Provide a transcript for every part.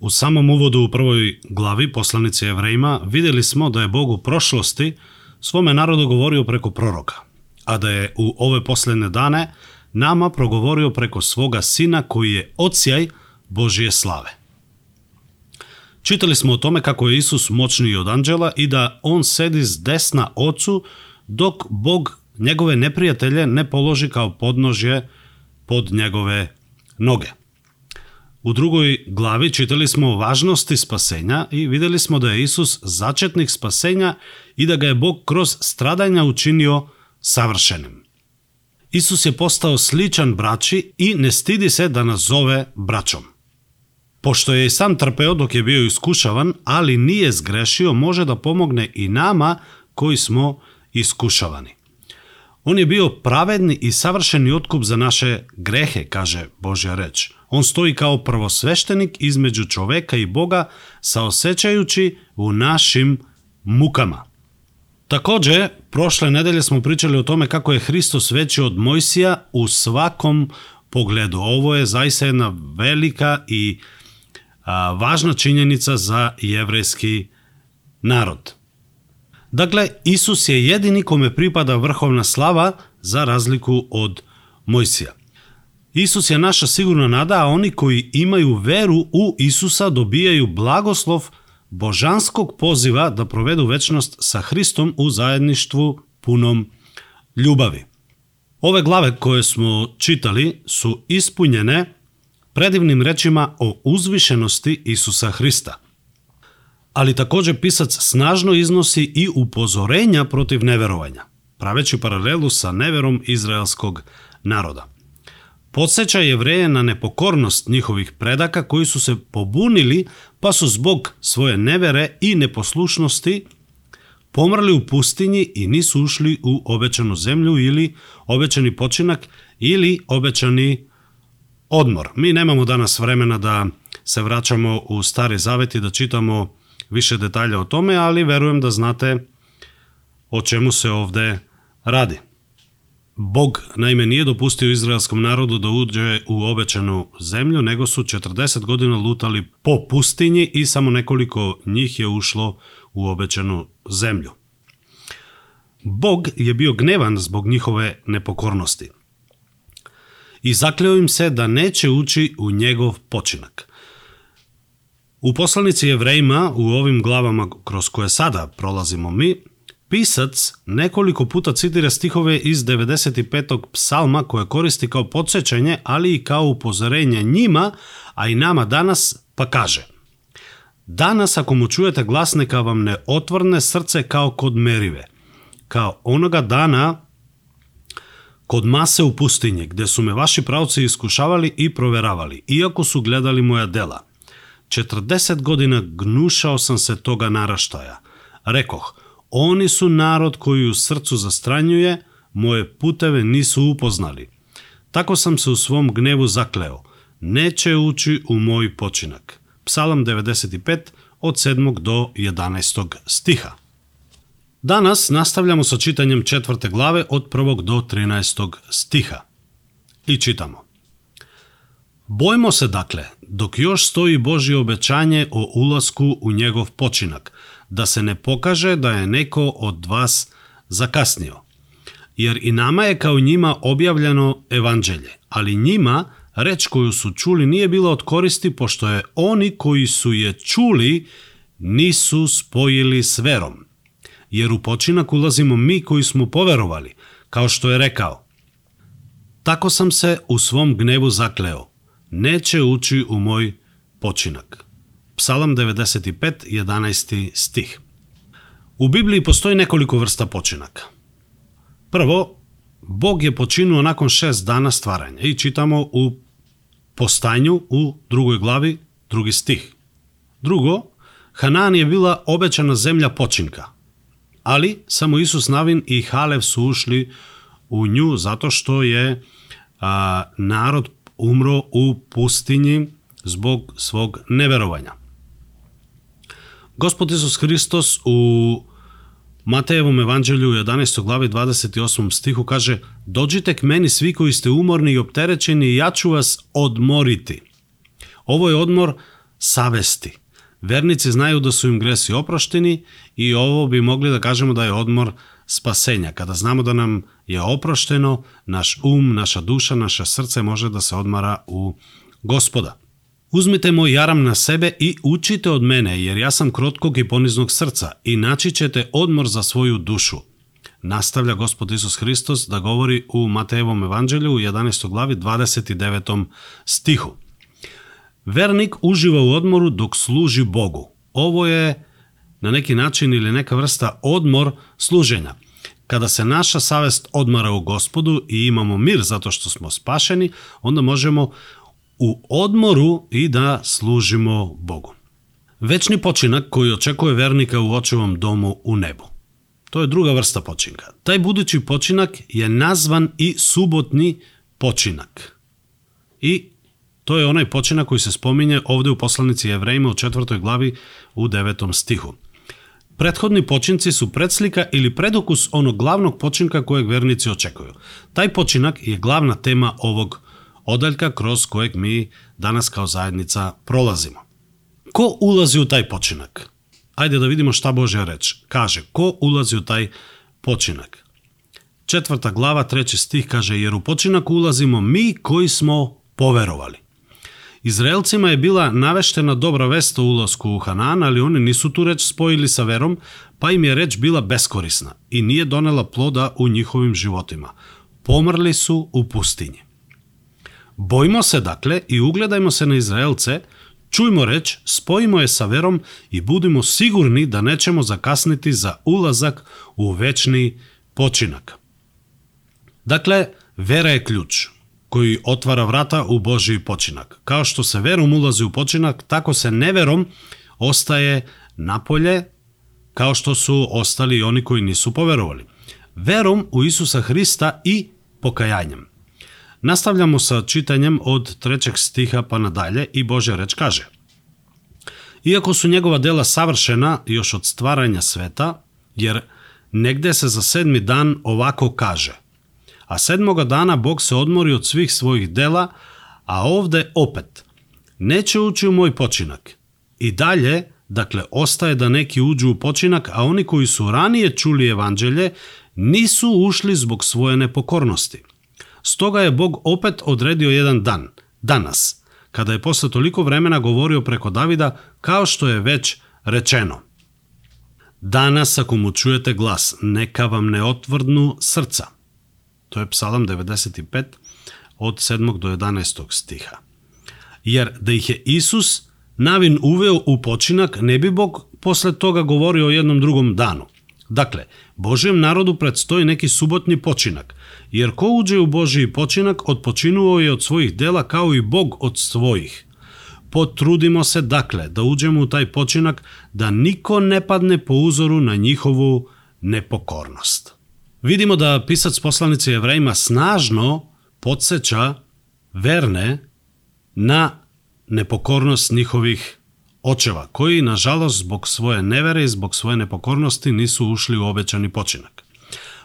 U samom uvodu u prvoj glavi poslanice Jevrejima vidjeli smo da je Bog u prošlosti svome narodu govorio preko proroka, a da je u ove posljedne dane nama progovorio preko svoga sina koji je ocijaj Božije slave. Čitali smo o tome kako je Isus moćniji od anđela i da on sedi s desna ocu dok Bog njegove neprijatelje ne položi kao podnožje pod njegove noge. U drugoj glavi čitali smo o važnosti spasenja i vidjeli smo da je Isus začetnik spasenja i da ga je Bog kroz stradanja učinio savršenim. Isus je postao sličan braći i ne stidi se da nas zove braćom. Pošto je i sam trpeo dok je bio iskušavan, ali nije zgrešio, može da pomogne i nama koji smo iskušavani. On je bio pravedni i savršeni otkup za naše grehe, kaže Božja reč. On stoji kao prvosveštenik između čoveka i Boga, saosećajući u našim mukama. Takođe, prošle nedelje smo pričali o tome kako je Hristos veći od Mojsija u svakom pogledu. Ovo je zaista jedna velika i a, važna činjenica za jevrejski narod. Dakle, Isus je jedini kome pripada vrhovna slava za razliku od Mojsija. Isus je naša sigurna nada, a oni koji imaju veru u Isusa dobijaju blagoslov božanskog poziva da provedu večnost sa Hristom u zajedništvu punom ljubavi. Ove glave koje smo čitali su ispunjene predivnim rečima o uzvišenosti Isusa Hrista. Ali takođe pisac snažno iznosi i upozorenja protiv neverovanja, praveći paralelu sa neverom izraelskog naroda. Podseća jevreje na nepokornost njihovih predaka koji su se pobunili pa su zbog svoje nevere i neposlušnosti pomrli u pustinji i nisu ušli u obećanu zemlju ili obećani počinak ili obećani odmor. Mi nemamo danas vremena da se vraćamo u stari zavet i da čitamo više detalja o tome, ali verujem da znate o čemu se ovde radi. Bog naime nije dopustio izraelskom narodu da uđe u obećanu zemlju, nego su 40 godina lutali po pustinji i samo nekoliko njih je ušlo u obećanu zemlju. Bog je bio gnevan zbog njihove nepokornosti i zakleo im se da neće ući u njegov počinak. U poslanici Jevrejima, u ovim glavama kroz koje sada prolazimo mi, Писац неколико пута цитира стихове из 95-ток псалма кој користи као подсечење, али и као упозорење нима, а и нама данас, па каже Данас ако му чуете глас, нека вам не отврне срце као код мериве, као онога дана код масе у пустиње, где су ме ваши правци искушавали и проверавали, иако су гледали моја дела. 40 година гнушао сам се тога нараштаја. Рекох – Oni su narod koji u srcu zastranjuje, moje puteve nisu upoznali. Tako sam se u svom gnevu zakleo. Neće ući u moj počinak. Psalam 95 od 7. do 11. stiha. Danas nastavljamo sa čitanjem četvrte glave od 1. do 13. stiha. I čitamo. Bojmo se dakle, dok još stoji Božje obećanje o ulasku u njegov počinak, da se ne pokaže da je neko od vas zakasnio. Jer i nama je kao njima objavljeno evanđelje, ali njima reč koju su čuli nije bila od koristi pošto je oni koji su je čuli nisu spojili s verom. Jer u počinak ulazimo mi koji smo poverovali, kao što je rekao. Tako sam se u svom gnevu zakleo, neće ući u moj počinak. Psalam 95, 11. stih. U Bibliji postoji nekoliko vrsta počinaka. Prvo, Bog je počinuo nakon šest dana stvaranja i čitamo u postanju u drugoj glavi, drugi stih. Drugo, Hanan je bila obećana zemlja počinka, ali samo Isus Navin i Halev su ušli u nju zato što je a, narod umro u pustinji zbog svog neverovanja. Gospod Isus Hristos u Matejevom evanđelju u 11. glavi 28. stihu kaže Dođite k meni svi koji ste umorni i opterećeni i ja ću vas odmoriti. Ovo je odmor savesti. Vernici znaju da su im gresi oprošteni i ovo bi mogli da kažemo da je odmor spasenja. Kada znamo da nam je oprošteno, naš um, naša duša, naše srce može da se odmara u gospoda. Узмите мој јарам на себе и учите од мене, jer јас сам кротког и понизног срца, и начичете одмор за своју душу. Наставља Господ Исус Христос да говори у Матеевом евангелију 11 глави 29 стиху. Верник ужива у одмору док служи Богу. Ово е на неки начин или нека врста одмор служења. Када се наша савест одмара у Господу и имамо мир затоа што смо спашени, онда можемо u odmoru i da služimo Bogu. Večni počinak koji očekuje vernika u očevom domu u nebu. To je druga vrsta počinka. Taj budući počinak je nazvan i subotni počinak. I to je onaj počinak koji se spominje ovde u poslanici Jevrejima u četvrtoj glavi u devetom stihu. Prethodni počinci su predslika ili predokus onog glavnog počinka kojeg vernici očekuju. Taj počinak je glavna tema ovog odaljka kroz kojeg mi danas kao zajednica prolazimo. Ko ulazi u taj počinak? Ajde da vidimo šta Božja reč. Kaže, ko ulazi u taj počinak? Četvrta glava, treći stih kaže, jer u počinak ulazimo mi koji smo poverovali. Izraelcima je bila naveštena dobra vest o ulasku u Hanan, ali oni nisu tu reč spojili sa verom, pa im je reč bila beskorisna i nije donela ploda u njihovim životima. Pomrli su u pustinji. Bojimo se dakle i ugledajmo se na Izraelce, čujmo reč, spojimo je sa verom i budimo sigurni da nećemo zakasniti za ulazak u večni počinak. Dakle, vera je ključ koji otvara vrata u Božji počinak. Kao što se verom ulazi u počinak, tako se neverom ostaje napolje, kao što su ostali oni koji nisu poverovali. Verom u Isusa Hrista i pokajanjem. Nastavljamo sa čitanjem od trećeg stiha pa nadalje i Božja reč kaže Iako su njegova dela savršena još od stvaranja sveta, jer negde se za sedmi dan ovako kaže A sedmoga dana Bog se odmori od svih svojih dela, a ovde opet Neće ući u moj počinak. I dalje, dakle, ostaje da neki uđu u počinak, a oni koji su ranije čuli evanđelje nisu ušli zbog svoje nepokornosti. Стога е Бог опет одредио еден дан, данас, када е после толико времена говорио преко Давида, као што е веќе речено. Данас, ако му чуете глас, нека вам не отврдну срца. Тоа е Псалам 95, од 7 до 11 стиха. Јер да их е Исус навин увел у починак, не би Бог после тога говорио о едном другом дану. Dakle, Božijem narodu predstoji neki subotni počinak, jer ko uđe u Božiji počinak, odpočinuo je od svojih dela kao i Bog od svojih. Potrudimo se dakle da uđemo u taj počinak, da niko ne padne po uzoru na njihovu nepokornost. Vidimo da pisac poslanice Jevrejima snažno podsjeća verne na nepokornost njihovih očeva, koji, nažalost, zbog svoje nevere i zbog svoje nepokornosti nisu ušli u obećani počinak.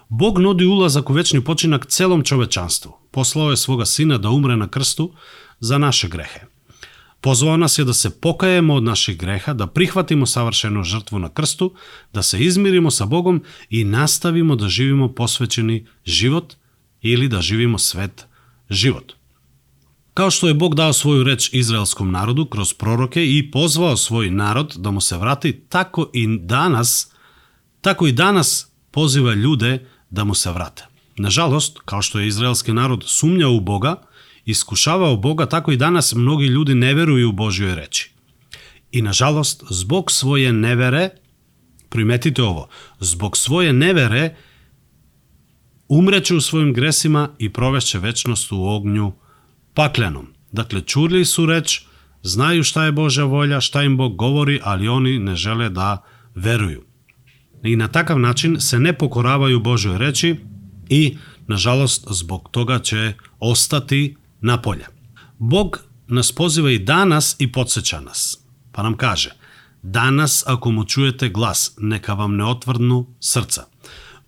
Bog nudi ulazak u večni počinak celom čovečanstvu. Poslao je svoga sina da umre na krstu za naše grehe. Pozvao nas je da se pokajemo od naših greha, da prihvatimo savršenu žrtvu na krstu, da se izmirimo sa Bogom i nastavimo da živimo posvećeni život ili da živimo svet život. Kao što je Bog dao svoju reč izraelskom narodu kroz proroke i pozvao svoj narod da mu se vrati, tako i danas, tako i danas poziva ljude da mu se vrate. Nažalost, kao što je izraelski narod sumnjao u Boga, iskušavao Boga, tako i danas mnogi ljudi ne veruju u Božjoj reči. I nažalost, zbog svoje nevere, primetite ovo, zbog svoje nevere umreće u svojim gresima i provešće večnost u ognju Пакленом, дакле чурли су реч, знају шта е Божја волја, шта им Бог говори, али они не желе да верују. И на такав начин се не покоравају Божјој речи и, на жалост, због тога ќе остати на полја. Бог нас позива и данас и подсеча нас. Па нам каже, данас ако му чуете глас, нека вам не отврдну срца.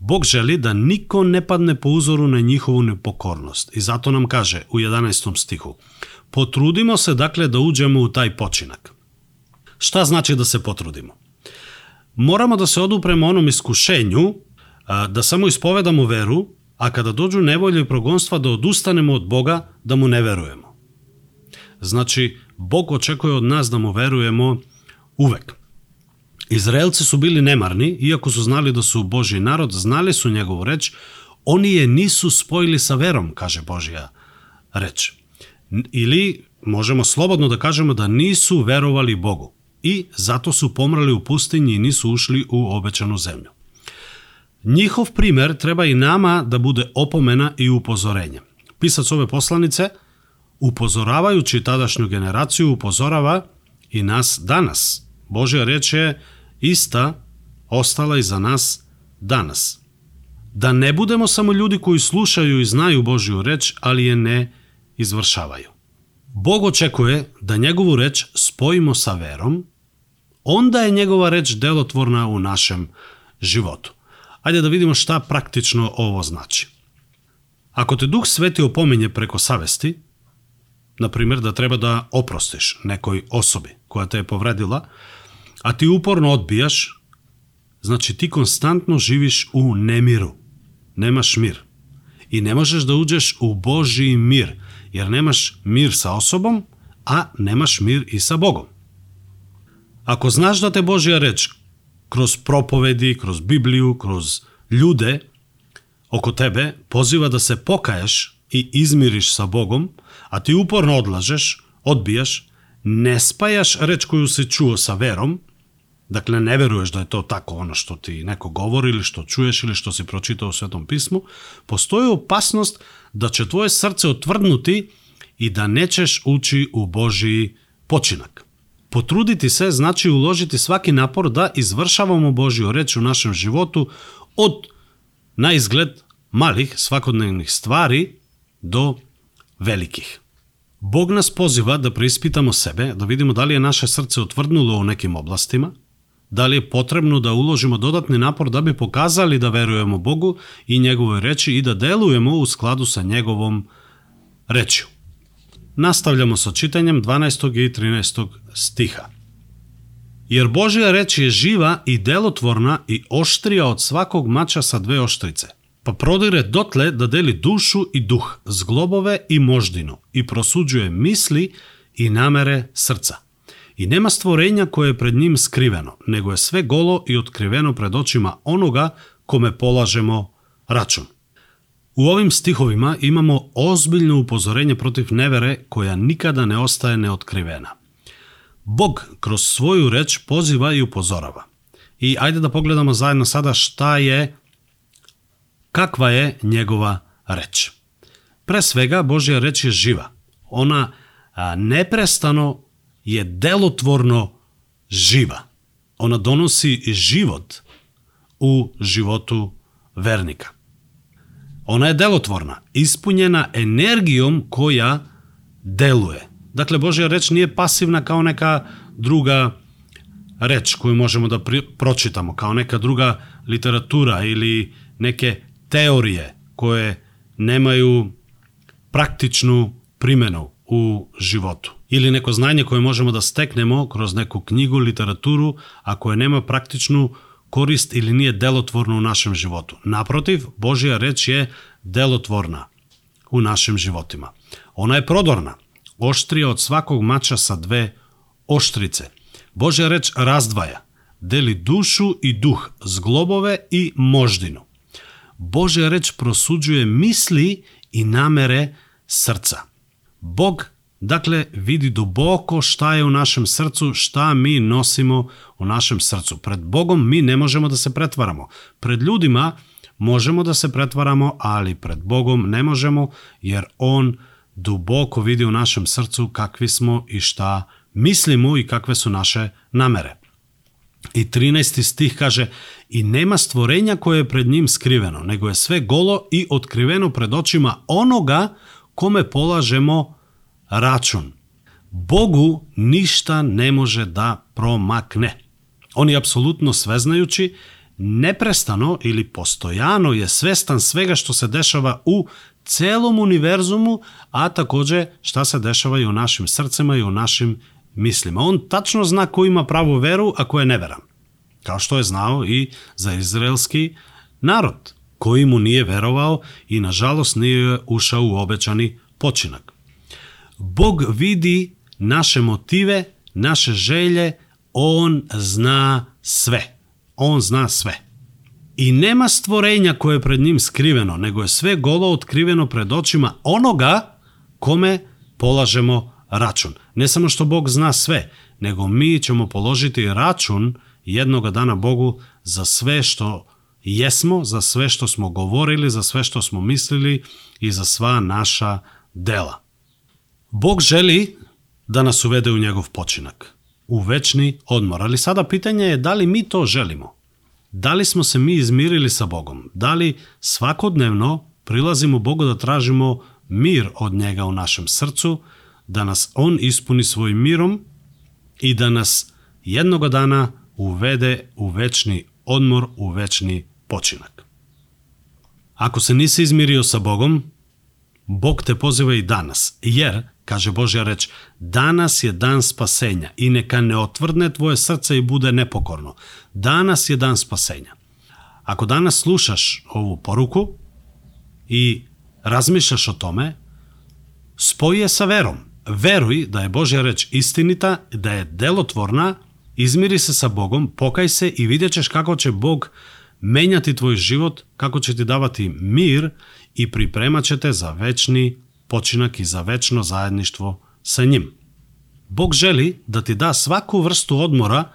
Bog želi da niko ne padne po uzoru na njihovu nepokornost i zato nam kaže u 11. stihu Potrudimo se dakle da uđemo u taj počinak. Šta znači da se potrudimo? Moramo da se odupremo onom iskušenju da samo ispovedamo veru, a kada dođu nevolje i progonstva da odustanemo od Boga, da mu ne verujemo. Znači, Bog očekuje od nas da mu verujemo uvek. Izraelci su bili nemarni, iako su znali da su Boži narod, znali su njegovu reč, oni je nisu spojili sa verom, kaže Božja reč. Ili možemo slobodno da kažemo da nisu verovali Bogu i zato su pomrali u pustinji i nisu ušli u obećanu zemlju. Njihov primer treba i nama da bude opomena i upozorenje. Pisac ove poslanice, upozoravajući tadašnju generaciju, upozorava i nas danas. Božja reč je ista ostala za nas danas. Da ne budemo samo ljudi koji slušaju i znaju Božju reč, ali je ne izvršavaju. Bog očekuje da njegovu reč spojimo sa verom, onda je njegova reč delotvorna u našem životu. Ajde da vidimo šta praktično ovo znači. Ako te Duh Sveti opominje preko savesti, na primjer da treba da oprostiš nekoj osobi koja te je povredila, a ti uporno odbijaš, znači ti konstantno živiš u nemiru. Nemaš mir. I ne možeš da uđeš u Božji mir, jer nemaš mir sa osobom, a nemaš mir i sa Bogom. Ako znaš da te Božja reč kroz propovedi, kroz Bibliju, kroz ljude oko tebe poziva da se pokaješ i izmiriš sa Bogom, a ti uporno odlažeš, odbijaš, ne spajaš reč koju si čuo sa verom, Дакле, не веруеш да е тоа тако, оно што ти неко говори или што чуеш или што си прочитал Светом Писмо, постои опасност да че твое срце отврднути и да нечеш учи у Божи починак. Потрудити се значи уложити сваки напор да извршавамо Божио реч у нашем животу од на изглед малих свакодневних ствари до великих. Бог нас позива да преиспитамо себе, да видимо дали е наше срце отврднуло у неким областима, da li je potrebno da uložimo dodatni napor da bi pokazali da verujemo Bogu i njegovoj reči i da delujemo u skladu sa njegovom rečju. Nastavljamo sa čitanjem 12. i 13. stiha. Jer Božja reč je živa i delotvorna i oštrija od svakog mača sa dve oštrice, pa prodire dotle da deli dušu i duh, zglobove i moždinu i prosuđuje misli i namere srca. I nema stvorenja koje je pred njim skriveno, nego je sve golo i otkriveno pred očima onoga kome polažemo račun. U ovim stihovima imamo ozbiljno upozorenje protiv nevere koja nikada ne ostaje neotkrivena. Bog kroz svoju reč poziva i upozorava. I ajde da pogledamo zajedno sada šta je, kakva je njegova reč. Pre svega, Božja reč je živa. Ona neprestano je delotvorno živa. Ona donosi život u životu vernika. Ona je delotvorna, ispunjena energijom koja deluje. Dakle, Božja reč nije pasivna kao neka druga reč koju možemo da pročitamo, kao neka druga literatura ili neke teorije koje nemaju praktičnu primenu u životu. или неко знање кое можеме да стекнемо кроз неку книгу, литературу, а кое нема практичну корист или не е делотворно у нашем животу. Напротив, Божија реч е делотворна у нашим животима. Она е продорна, Оштрија од сваког мача са две оштрице. Божја реч раздваја, дели душу и дух, зглобове и мождину. Божја реч просуđуе мисли и намере срца. Бог Dakle, vidi duboko šta je u našem srcu, šta mi nosimo u našem srcu. Pred Bogom mi ne možemo da se pretvaramo. Pred ljudima možemo da se pretvaramo, ali pred Bogom ne možemo, jer On duboko vidi u našem srcu kakvi smo i šta mislimo i kakve su naše namere. I 13. stih kaže I nema stvorenja koje je pred njim skriveno, nego je sve golo i otkriveno pred očima onoga kome polažemo račun. Bogu ništa ne može da promakne. On je apsolutno sveznajući, neprestano ili postojano je svestan svega što se dešava u celom univerzumu, a takođe šta se dešava i u našim srcima i u našim mislimo. On tačno zna ko ima pravu veru, a ko je neveran. Kao što je znao i za izraelski narod, koji mu nije verovao i nažalost nije ušao u obećani počinak. Bog vidi naše motive, naše želje, on zna sve. On zna sve. I nema stvorenja koje je pred njim skriveno, nego je sve golo otkriveno pred očima onoga kome polažemo račun. Ne samo što Bog zna sve, nego mi ćemo položiti račun jednoga dana Bogu za sve što jesmo, za sve što smo govorili, za sve što smo mislili i za sva naša dela. Bog želi da nas uvede u njegov počinak, u večni odmor. Ali sada pitanje je da li mi to želimo? Da li smo se mi izmirili sa Bogom? Da li svakodnevno prilazimo Bogu da tražimo mir od njega u našem srcu, da nas on ispuni svojim mirom i da nas jednoga dana uvede u večni odmor, u večni počinak. Ako se nisi izmirio sa Bogom, Bog te poziva i danas, jer, Каже Божја реч, данас е дан спасења и нека не отврдне твое срце и буде непокорно. Данас е дан спасења. Ако данас слушаш ову поруку и размишляш о томе, спои е са вером. Веруј да е Божја реч истинита, да е делотворна, измири се са Богом, покај се и видечеш како ќе Бог менјати твој живот, како ќе ти давати мир и припремаќе те за вечни починак и за вечно заедништво со ним. Бог жели да ти да сваку врсту одмора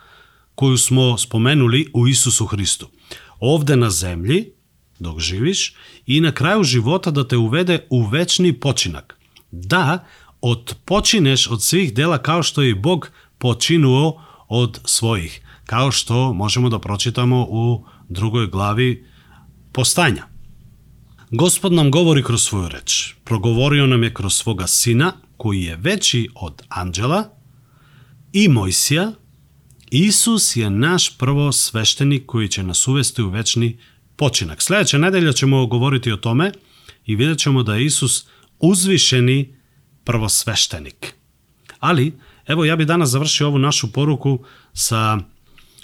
коју смо споменули у Исусу Христу. Овде на земји, док живиш, и на крају живота да те уведе у вечни починак. Да, отпочинеш од свих дела као што и Бог починуо од своих, као што можемо да прочитамо у другој глави Постања. Gospod nam govori kroz svoju reč. Progovorio nam je kroz svoga sina, koji je veći od anđela, i Mojsija. Isus je naš prvo sveštenik koji će nas uvesti u večni počinak. Sledeće nedelja ćemo govoriti o tome i vidjet ćemo da je Isus uzvišeni prvosveštenik. Ali, evo ja bi danas završio ovu našu poruku sa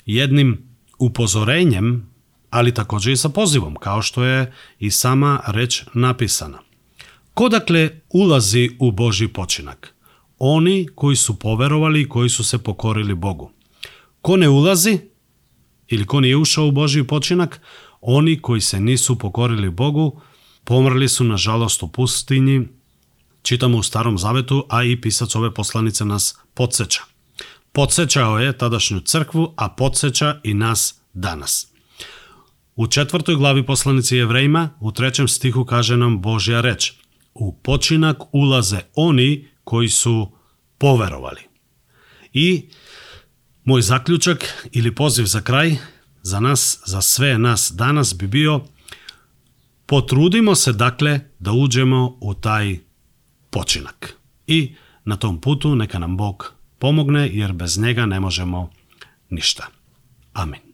jednim upozorenjem ali takođe i sa pozivom, kao što je i sama reč napisana. Ko dakle ulazi u Boži počinak? Oni koji su poverovali i koji su se pokorili Bogu. Ko ne ulazi ili ko nije ušao u Boži počinak? Oni koji se nisu pokorili Bogu, pomrli su nažalost u pustinji, čitamo u Starom Zavetu, a i pisac ove poslanice nas podsjeća. Podsećao je tadašnju crkvu, a podsjeća i nas danas. U četvrtoj glavi poslanici Jevrejima, u trećem stihu kaže nam Božja reč. U počinak ulaze oni koji su poverovali. I moj zaključak ili poziv za kraj, za nas, za sve nas danas bi bio potrudimo se dakle da uđemo u taj počinak. I na tom putu neka nam Bog pomogne jer bez njega ne možemo ništa. Amin.